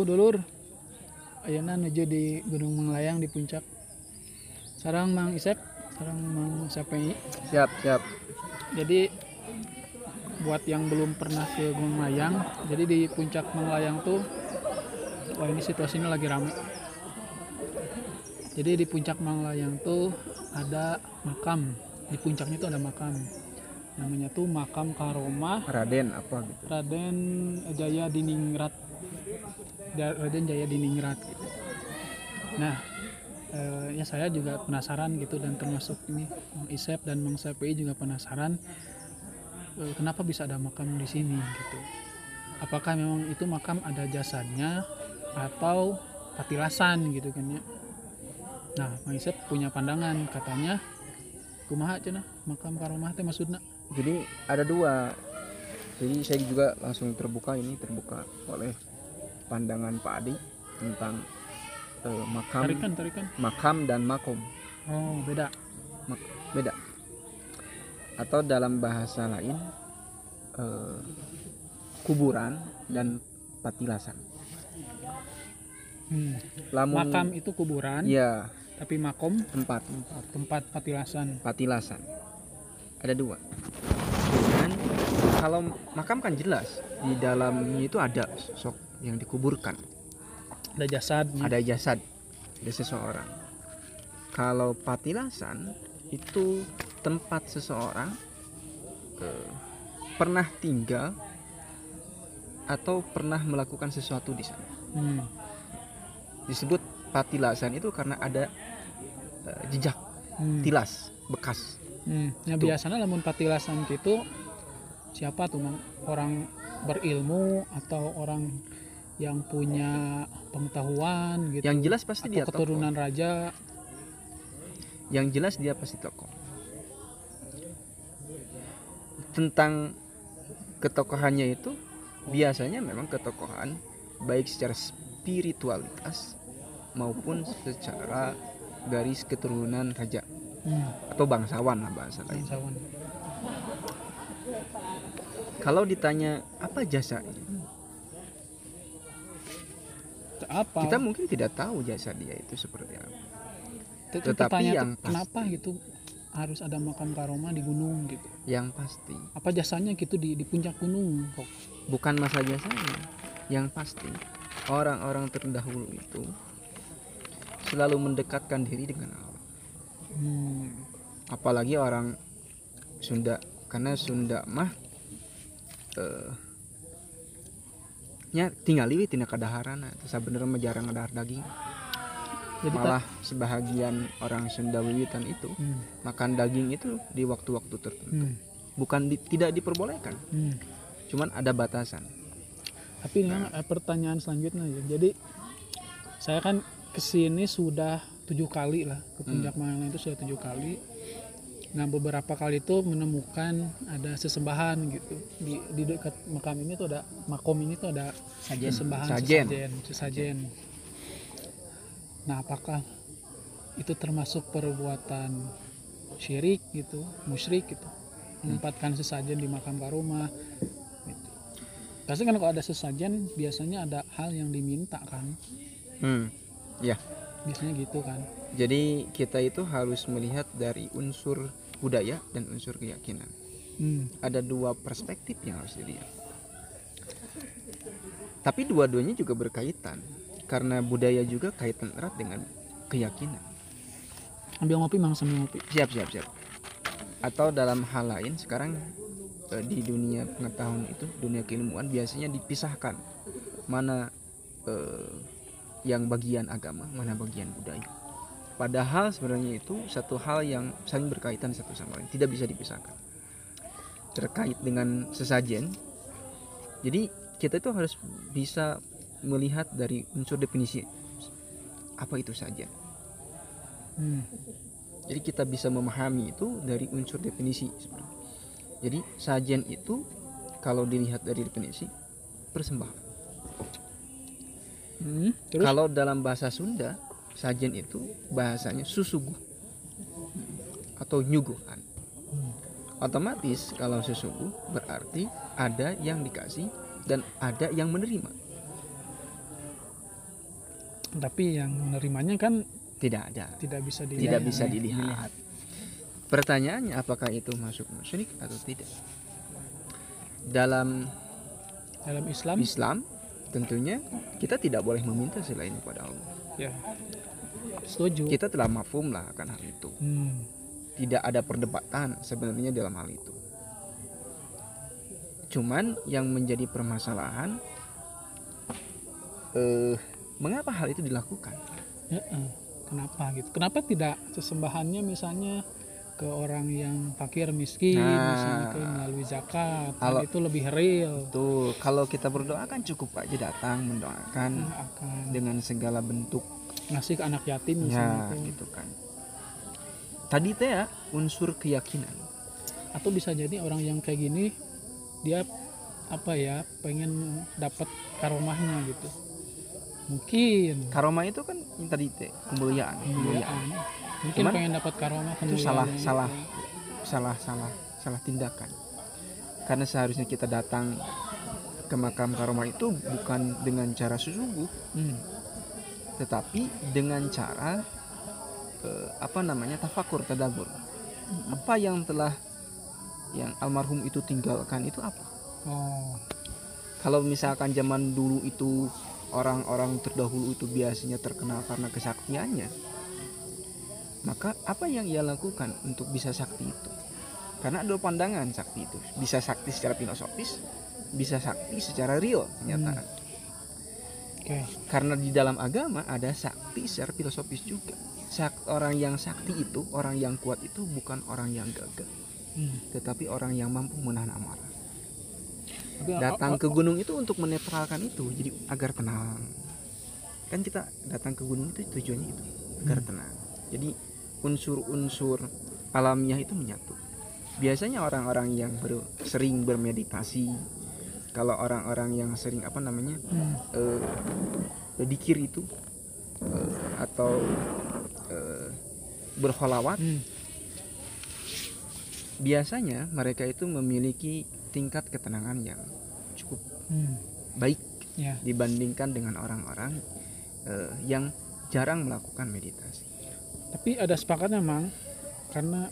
Halo dulur. Ayeuna nuju di Gunung Manglayang di puncak. Sarang Mang Isep, sarang Mang Sapei. Siap, siap. Jadi buat yang belum pernah ke Gunung Layang, jadi di puncak Manglayang tuh wah ini situasinya lagi rame. Jadi di puncak Manglayang tuh ada makam. Di puncaknya tuh ada makam. Namanya tuh makam Karomah Raden apa gitu. Raden Jaya Diningrat Raden Jaya Diningrat gitu. Nah eh, ya saya juga penasaran gitu dan termasuk ini Mang Isep dan Mang Sapi juga penasaran eh, kenapa bisa ada makam di sini gitu. Apakah memang itu makam ada jasadnya atau patilasan gitu kan ya. Nah, Mang Isep punya pandangan katanya kumaha cenah makam karomah teh maksudna. Jadi ada dua. Jadi saya juga langsung terbuka ini terbuka oleh pandangan Pak Adi tentang eh, makam Tarikan, tarikan. makam dan makom Oh, beda. beda. Atau dalam bahasa lain eh, kuburan dan patilasan. Hmm. Lamun Makam itu kuburan, ya tapi makom tempat tempat patilasan. patilasan ada dua dan kalau makam kan jelas di dalamnya itu ada sosok yang dikuburkan Ada jasad. ada jasad ada seseorang kalau patilasan itu tempat seseorang eh, pernah tinggal atau pernah melakukan sesuatu di sana Hmm. disebut patilasan itu karena ada eh, jejak Hmm. tilas bekas Hmm. Tuh. biasanya lamun patilasan gitu siapa tuh orang berilmu atau orang yang punya pengetahuan gitu. yang jelas pasti atau dia tokoh. keturunan raja. yang jelas dia pasti tokoh tentang ketokohannya itu biasanya memang ketokohan baik secara spiritualitas maupun secara garis keturunan raja Hmm. atau bangsawan lah bahasa lain Bangsawan. kalau ditanya apa jasanya Apa? kita mungkin tidak tahu jasa dia itu seperti apa Tet- tetapi yang pasti- kenapa gitu harus ada makam karoma di gunung gitu. yang pasti Apa jasanya gitu di di puncak gunung kok? bukan masa jasanya yang pasti orang-orang terdahulu itu selalu mendekatkan diri dengan Allah Hmm. apalagi orang Sunda karena Sunda mah eh nya tinggal liwit tina kadaharana sebenarnya mah jarang ngadahar daging Jadi tak- malah sebahagian orang Sunda wiwitan itu Hmm. makan daging itu di waktu-waktu tertentu Hmm. bukan di- tidak diperbolehkan Hmm. cuman ada batasan Tapi ini eh, pertanyaan selanjutnya ya. Jadi saya kan ke sini sudah tujuh kali lah ke puncak Malang itu sudah tujuh kali. Nah beberapa kali itu menemukan ada sesembahan gitu di di dekat makam ini tuh ada makom ini tuh ada sesembahan Sajen. sesajen sesajen. Nah apakah itu termasuk perbuatan syirik gitu, musyrik gitu, menempatkan sesajen di makam karomah gitu. Pasti kan kalau ada sesajen biasanya ada hal yang diminta kan, hmm. ya biasanya gitu kan. Jadi kita itu harus melihat dari unsur budaya dan unsur keyakinan. Hmm. Ada dua perspektif yang harus dilihat. Tapi dua-duanya juga berkaitan karena budaya juga kaitan erat dengan keyakinan. Ambil ngopi mang sambil ngopi. Siap, siap, siap. Atau dalam hal lain sekarang eh, di dunia pengetahuan itu, dunia keilmuan biasanya dipisahkan mana eh, yang bagian agama, mana bagian budaya. Padahal sebenarnya itu satu hal yang saling berkaitan satu sama lain, tidak bisa dipisahkan. Terkait dengan sesajen, jadi kita itu harus bisa melihat dari unsur definisi apa itu sajen. Hmm. Jadi kita bisa memahami itu dari unsur definisi sebenarnya. Jadi sajen itu kalau dilihat dari definisi persembahan. Hmm. Terus Kalau dalam bahasa Sunda, sajen itu bahasanya susuguh atau nyuguhan. Otomatis kalau susuguh berarti ada yang dikasih dan ada yang menerima. tapi yang menerimanya kan tidak ada tidak bisa dilihat tidak bisa ya. dilihat pertanyaannya apakah itu masuk musyrik atau tidak dalam dalam Islam Islam tentunya kita tidak boleh meminta selain kepada Allah. Ya setuju. Kita telah mafhum lah akan hal itu. Hmm, tidak ada perdebatan sebenarnya dalam hal itu. Cuman yang menjadi permasalahan eh mengapa hal itu dilakukan? Ya, kenapa gitu? Kenapa tidak sesembahannya misalnya ke orang yang fakir miskin Nah. misalnya ke melalui zakat Kalau- itu lebih real. Tuh kalau kita berdoa kan cukup aja datang mendoakan akan. dengan segala bentuk. Ngasih ke anak yatim misalnya ya gitu kan. Tadi teh ya unsur keyakinan. Atau bisa jadi orang yang kayak gini dia apa ya pengen dapat karomahnya gitu. Mungkin. Karoma itu kan yang tadi teh kemuliaan kemuliaan. Kemuliaan mungkin Cuman pengen dapat karomah itu salah kemuliaan salah salah salah salah tindakan. Karena seharusnya kita datang ke makam karoma itu bukan dengan cara sesungguh Hmm, tetapi dengan cara eh, apa namanya tafakur tadabur. Apa yang telah yang almarhum itu tinggalkan itu apa? Oh. Kalau misalkan zaman dulu itu orang-orang terdahulu itu biasanya terkenal karena kesaktiannya maka apa yang ia lakukan untuk bisa sakti itu? Karena ada pandangan sakti itu. Bisa sakti secara filosofis bisa sakti secara real kenyataan oke. Karena di dalam agama ada sakti secara filosofis juga. Sak- orang yang sakti itu orang yang kuat itu bukan orang yang gagah. Hmm. tetapi orang yang mampu menahan amarah. Tapi, datang oh, ke gunung itu untuk menetralkan itu jadi agar tenang. Kan kita datang ke gunung itu tujuannya itu agar Hmm. tenang. Jadi unsur-unsur alamiah itu menyatu. Biasanya orang-orang yang ber- sering bermeditasi kalau orang-orang yang sering apa namanya hmm, eh dikir itu eh, atau eh, berholawat hmm, biasanya mereka itu memiliki tingkat ketenangan yang cukup hmm, baik ya. dibandingkan dengan orang-orang eh, yang jarang melakukan meditasi. Tapi ada sepakatnya mang karena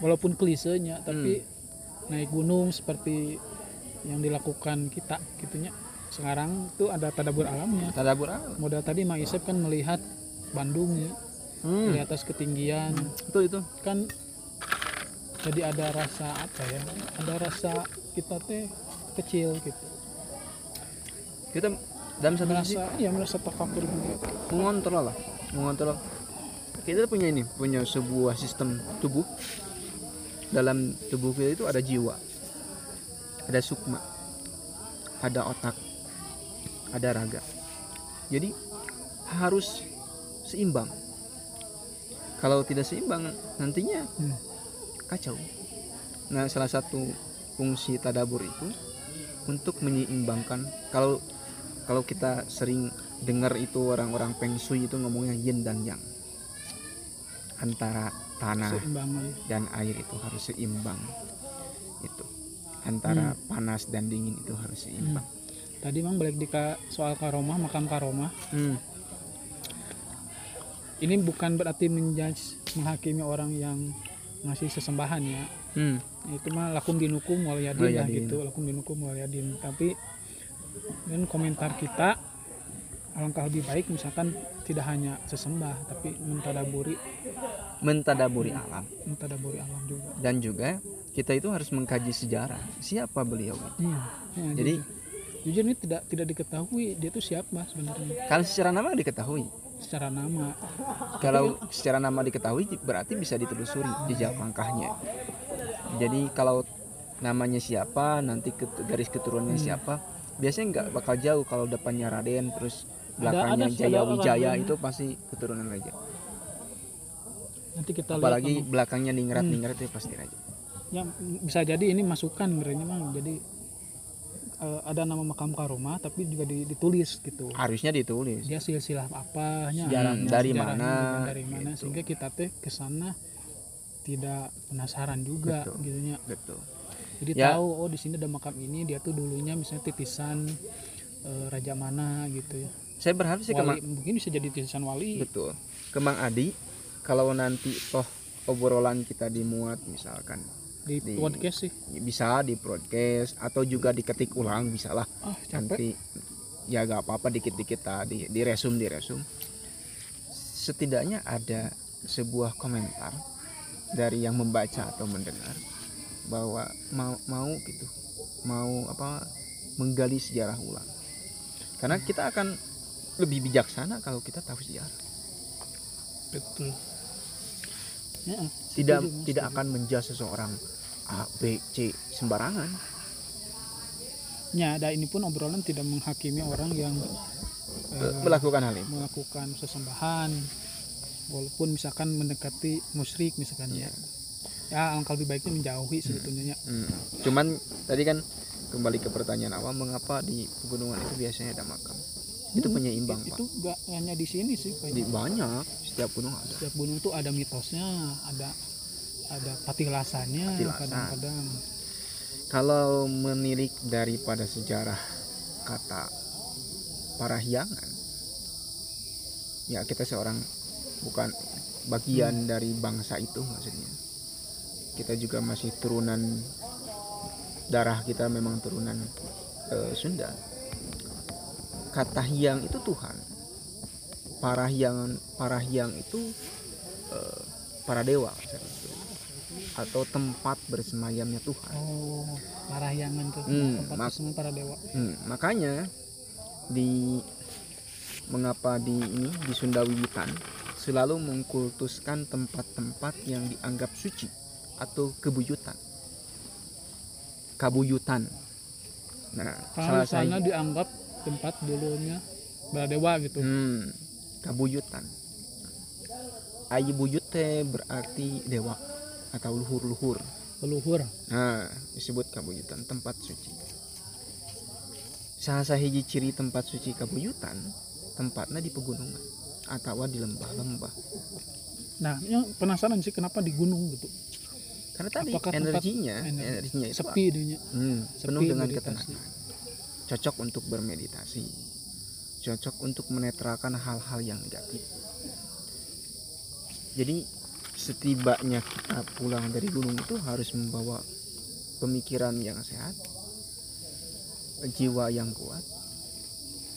walaupun klisenya tapi naik gunung seperti yang dilakukan kita gitunya. Sekarang tuh ada tadabur alamnya. Tadabur alam. modal tadi Mang Isep kan melihat Bandung ya, Hmm, di atas ketinggian. Itu itu. kan jadi ada rasa apa ya ada rasa kita teh kecil gitu. Kita dalam satu sisi merasa ya merasa tafakur juga mengontrol lah, mengontrol. Kita punya ini, punya sebuah sistem tubuh. Dalam tubuh kita itu ada jiwa, ada sukma, ada otak, ada raga. Jadi harus seimbang. Kalau tidak seimbang, nantinya Hmm. kacau. Nah, salah satu fungsi tadabur itu untuk menyeimbangkan. Kalau kalau kita sering dengar itu orang-orang Feng Shui itu ngomongnya yin dan yang antara tanah dan air itu harus seimbang. Itu. Antara panas dan dingin itu harus seimbang. Tadi mang balik di ka- soal karomah makam karomah. Hmm. ini bukan berarti menjudge menghakimi orang yang ngasih sesembahan ya. Hmm. itu mah lakum dinukum wal yadin lah gitu lakum dinukum wal yadin tapi dan komentar kita alangkah lebih baik misalkan tidak hanya sesembah tapi mentadaburi mentadaburi alam. Mentadaburi alam juga. Dan juga kita itu harus mengkaji sejarah. Siapa beliau? Iya. Ya, jadi jujur, jujur ini tidak tidak diketahui dia itu siapa sebenarnya. Kalau secara nama diketahui. Secara nama. Kalau secara nama diketahui berarti bisa ditelusuri jejak langkahnya jadi kalau namanya siapa nanti garis keturunannya Hmm. siapa biasanya nggak bakal jauh. Kalau depannya Raden terus belakangnya Jaya Wijaya itu pasti keturunan raja nanti kita apalagi lihat belakangnya Ningrat Hmm. Ningrat itu pasti raja ya bisa jadi ini masukan sebenarnya mang. Jadi eh, ada nama makam karomah tapi juga di- ditulis gitu. Harusnya ditulis. Dia silsilah apanya Sejarahnya, ada dari sejarahnya mana, dari mana gitu. sehingga kita teh ke sana tidak penasaran juga Betul. gitunya. Betul. Jadi Ya. tahu oh di sini ada makam ini dia tuh dulunya misalnya titisan eh, raja mana gitu ya. Saya berharap sih kemang wali, mungkin bisa jadi tulisan wali. Betul. Kemang Adi kalau nanti toh obrolan kita dimuat misalkan di, di- podcast sih. Bisa di broadcast atau juga diketik ulang bisa lah ah capek. Nanti ya gak apa-apa dikit-dikit tadi di resum di resum setidaknya ada sebuah komentar dari yang membaca atau mendengar bahwa mau mau gitu mau apa menggali sejarah ulang. Karena kita akan lebih bijaksana kalau kita tahu sejarah betul ya, tidak setuju, tidak setuju. akan menjudge seseorang A B C sembarangan ya ada ini pun obrolan tidak menghakimi orang yang eh, melakukan hal itu melakukan sesembahan walaupun misalkan mendekati musyrik misalkan ya ya alangkah lebih baiknya menjauhi sebetulnya ya. Hmm. Cuman tadi kan kembali ke pertanyaan awal mengapa di pegunungan itu biasanya ada makam? Itu Hmm, penyeimbang itu pak. gak hanya di sini sih Pak. Di banyak setiap gunung ada. setiap gunung tuh ada mitosnya ada ada patilasannya Patilasan. kadang-kadang Kalau menilik daripada sejarah kata parahyangan, ya kita seorang bukan bagian dari bangsa itu maksudnya. Kita juga masih turunan darah kita memang turunan eh, Sunda. Kata hyang itu Tuhan. Parahyangan parahyang itu eh, para dewa atau tempat bersemayamnya Tuhan. oh parahyangan tuh Hmm, tempat kesenangan para dewa Hmm, makanya di mengapa di ini di Sunda Wiwitan selalu mengkultuskan tempat-tempat yang dianggap suci atau kebuyutan. Kabuyutan. Nah, karena salah sana dianggap tempat dulunya para dewa gitu hmm, kabuyutan. Ayi buyut teh berarti dewa atau luhur-luhur. leluhur Nah, disebut kabuyutan tempat suci. Salah sahiji ciri tempat suci kabuyutan tempatnya di pegunungan atau di lembah-lembah. nah yang penasaran sih kenapa di gunung gitu Karena tadi Apakah energinya, ener- energinya itu sepi dehnya hmm, sepi, penuh dengan ketenangan. Cocok untuk bermeditasi. Cocok untuk menetralkan hal-hal yang negatif. Jadi setibanya kita pulang dari gunung itu harus membawa pemikiran yang sehat, jiwa yang kuat,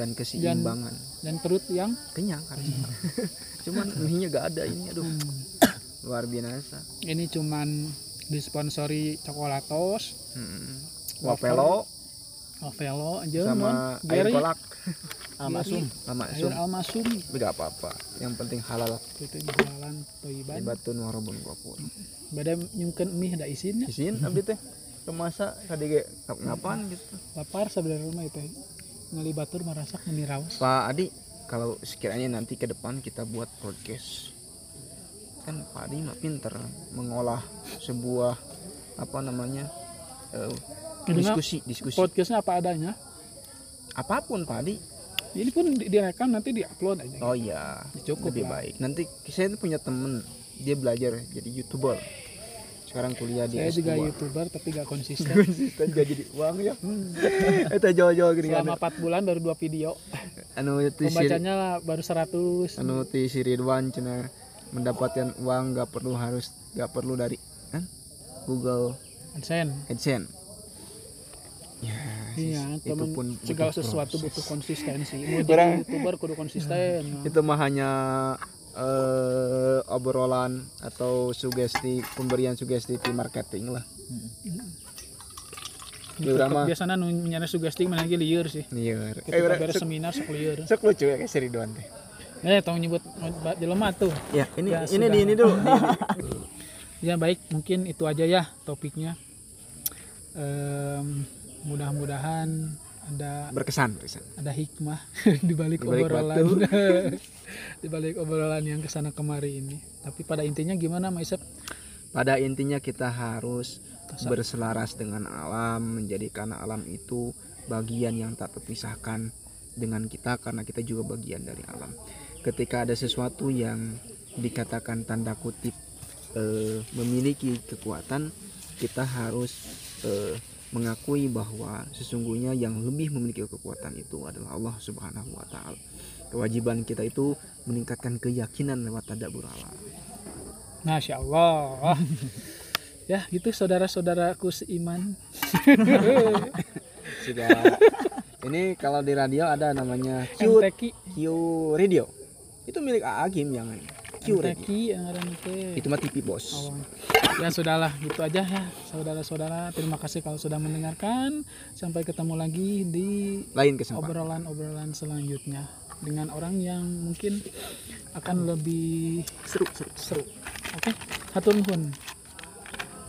dan keseimbangan. dan perut yang Kenyang harusnya. Cuman mie gak ada ini aduh hmm, luar biasa. ini cuman disponsori coklatos Hmm. Wafer, Ovelo aja sama air kolak. Almasum. Sama air sum. almasum Gak apa-apa. Yang penting halal. itu jualan toiban. Batun warobun gopur. bada nyungkeun mie ada isinnya Isin abdi teh. Kemasa kadege ngapan gitu. lapar sebenarnya mah itu. Ngali batur marasak menirawas Pak Adi, kalau sekiranya nanti ke depan kita buat podcast, kan Pak Adi mah pinter mengolah sebuah apa namanya eh, Diskusi diskusi podcastnya apa adanya apa pun Pak Adi. ini pun di- direkam nanti diupload aja Oh iya, Cukup lebih lah. baik. Nanti saya tuh punya temen dia belajar jadi youtuber. Sekarang kuliah di saya S2. juga youtuber tapi gak konsisten konsisten gak jadi uang ya. Eta jauh-jauh gini selama 4 bulan baru dua video anu si pembacanya baru 100 anu ti si Ridwan cina mendapatkan uang gak perlu harus gak perlu dari kan Google AdSense AdSense. Ya, iya itu temen pun segala butuh sesuatu proses. butuh konsistensi mau Orang- jadi youtuber kudu konsisten Itu mah hanya eh, obrolan atau sugesti pemberian sugesti di marketing lah. Gitu, urang mah- biasanya nu nyana sugesti mana lagi lieur sih Iya. ketika beres seminar sok lieur Sok lucu ya kayak Ridwan teh. eh tong nyebut jelema tuh Ya, ini Ya, ini sudah. di ini dulu. di- ya baik mungkin itu aja ya topiknya Em, mudah-mudahan ada berkesan, berkesan. ada hikmah di balik obrolan. di balik obrolan yang ke sana kemari ini. Tapi pada intinya gimana Maisep Pada intinya kita harus berselaras dengan alam, menjadikan alam itu bagian yang tak terpisahkan dengan kita karena kita juga bagian dari alam. Ketika ada sesuatu yang dikatakan tanda kutip eh, memiliki kekuatan, kita harus eh, mengakui bahwa sesungguhnya yang lebih memiliki kekuatan itu adalah Allah Subhanahu wa taala. Kewajiban kita itu meningkatkan keyakinan lewat tadabbur alam. Masya Allah. ya gitu saudara-saudaraku seiman. Sudah ini kalau di radio ada namanya Q MTQ, Q Radio. Itu milik A Agim yang MTQ yang ada nanti. Itu mah TV bos. Oh, ya sudahlah gitu aja ya saudara-saudara terima kasih kalau sudah mendengarkan sampai ketemu lagi di Lain kesempatan. obrolan-obrolan selanjutnya dengan orang yang mungkin akan lebih Seru seru. seru oke hatur nuhun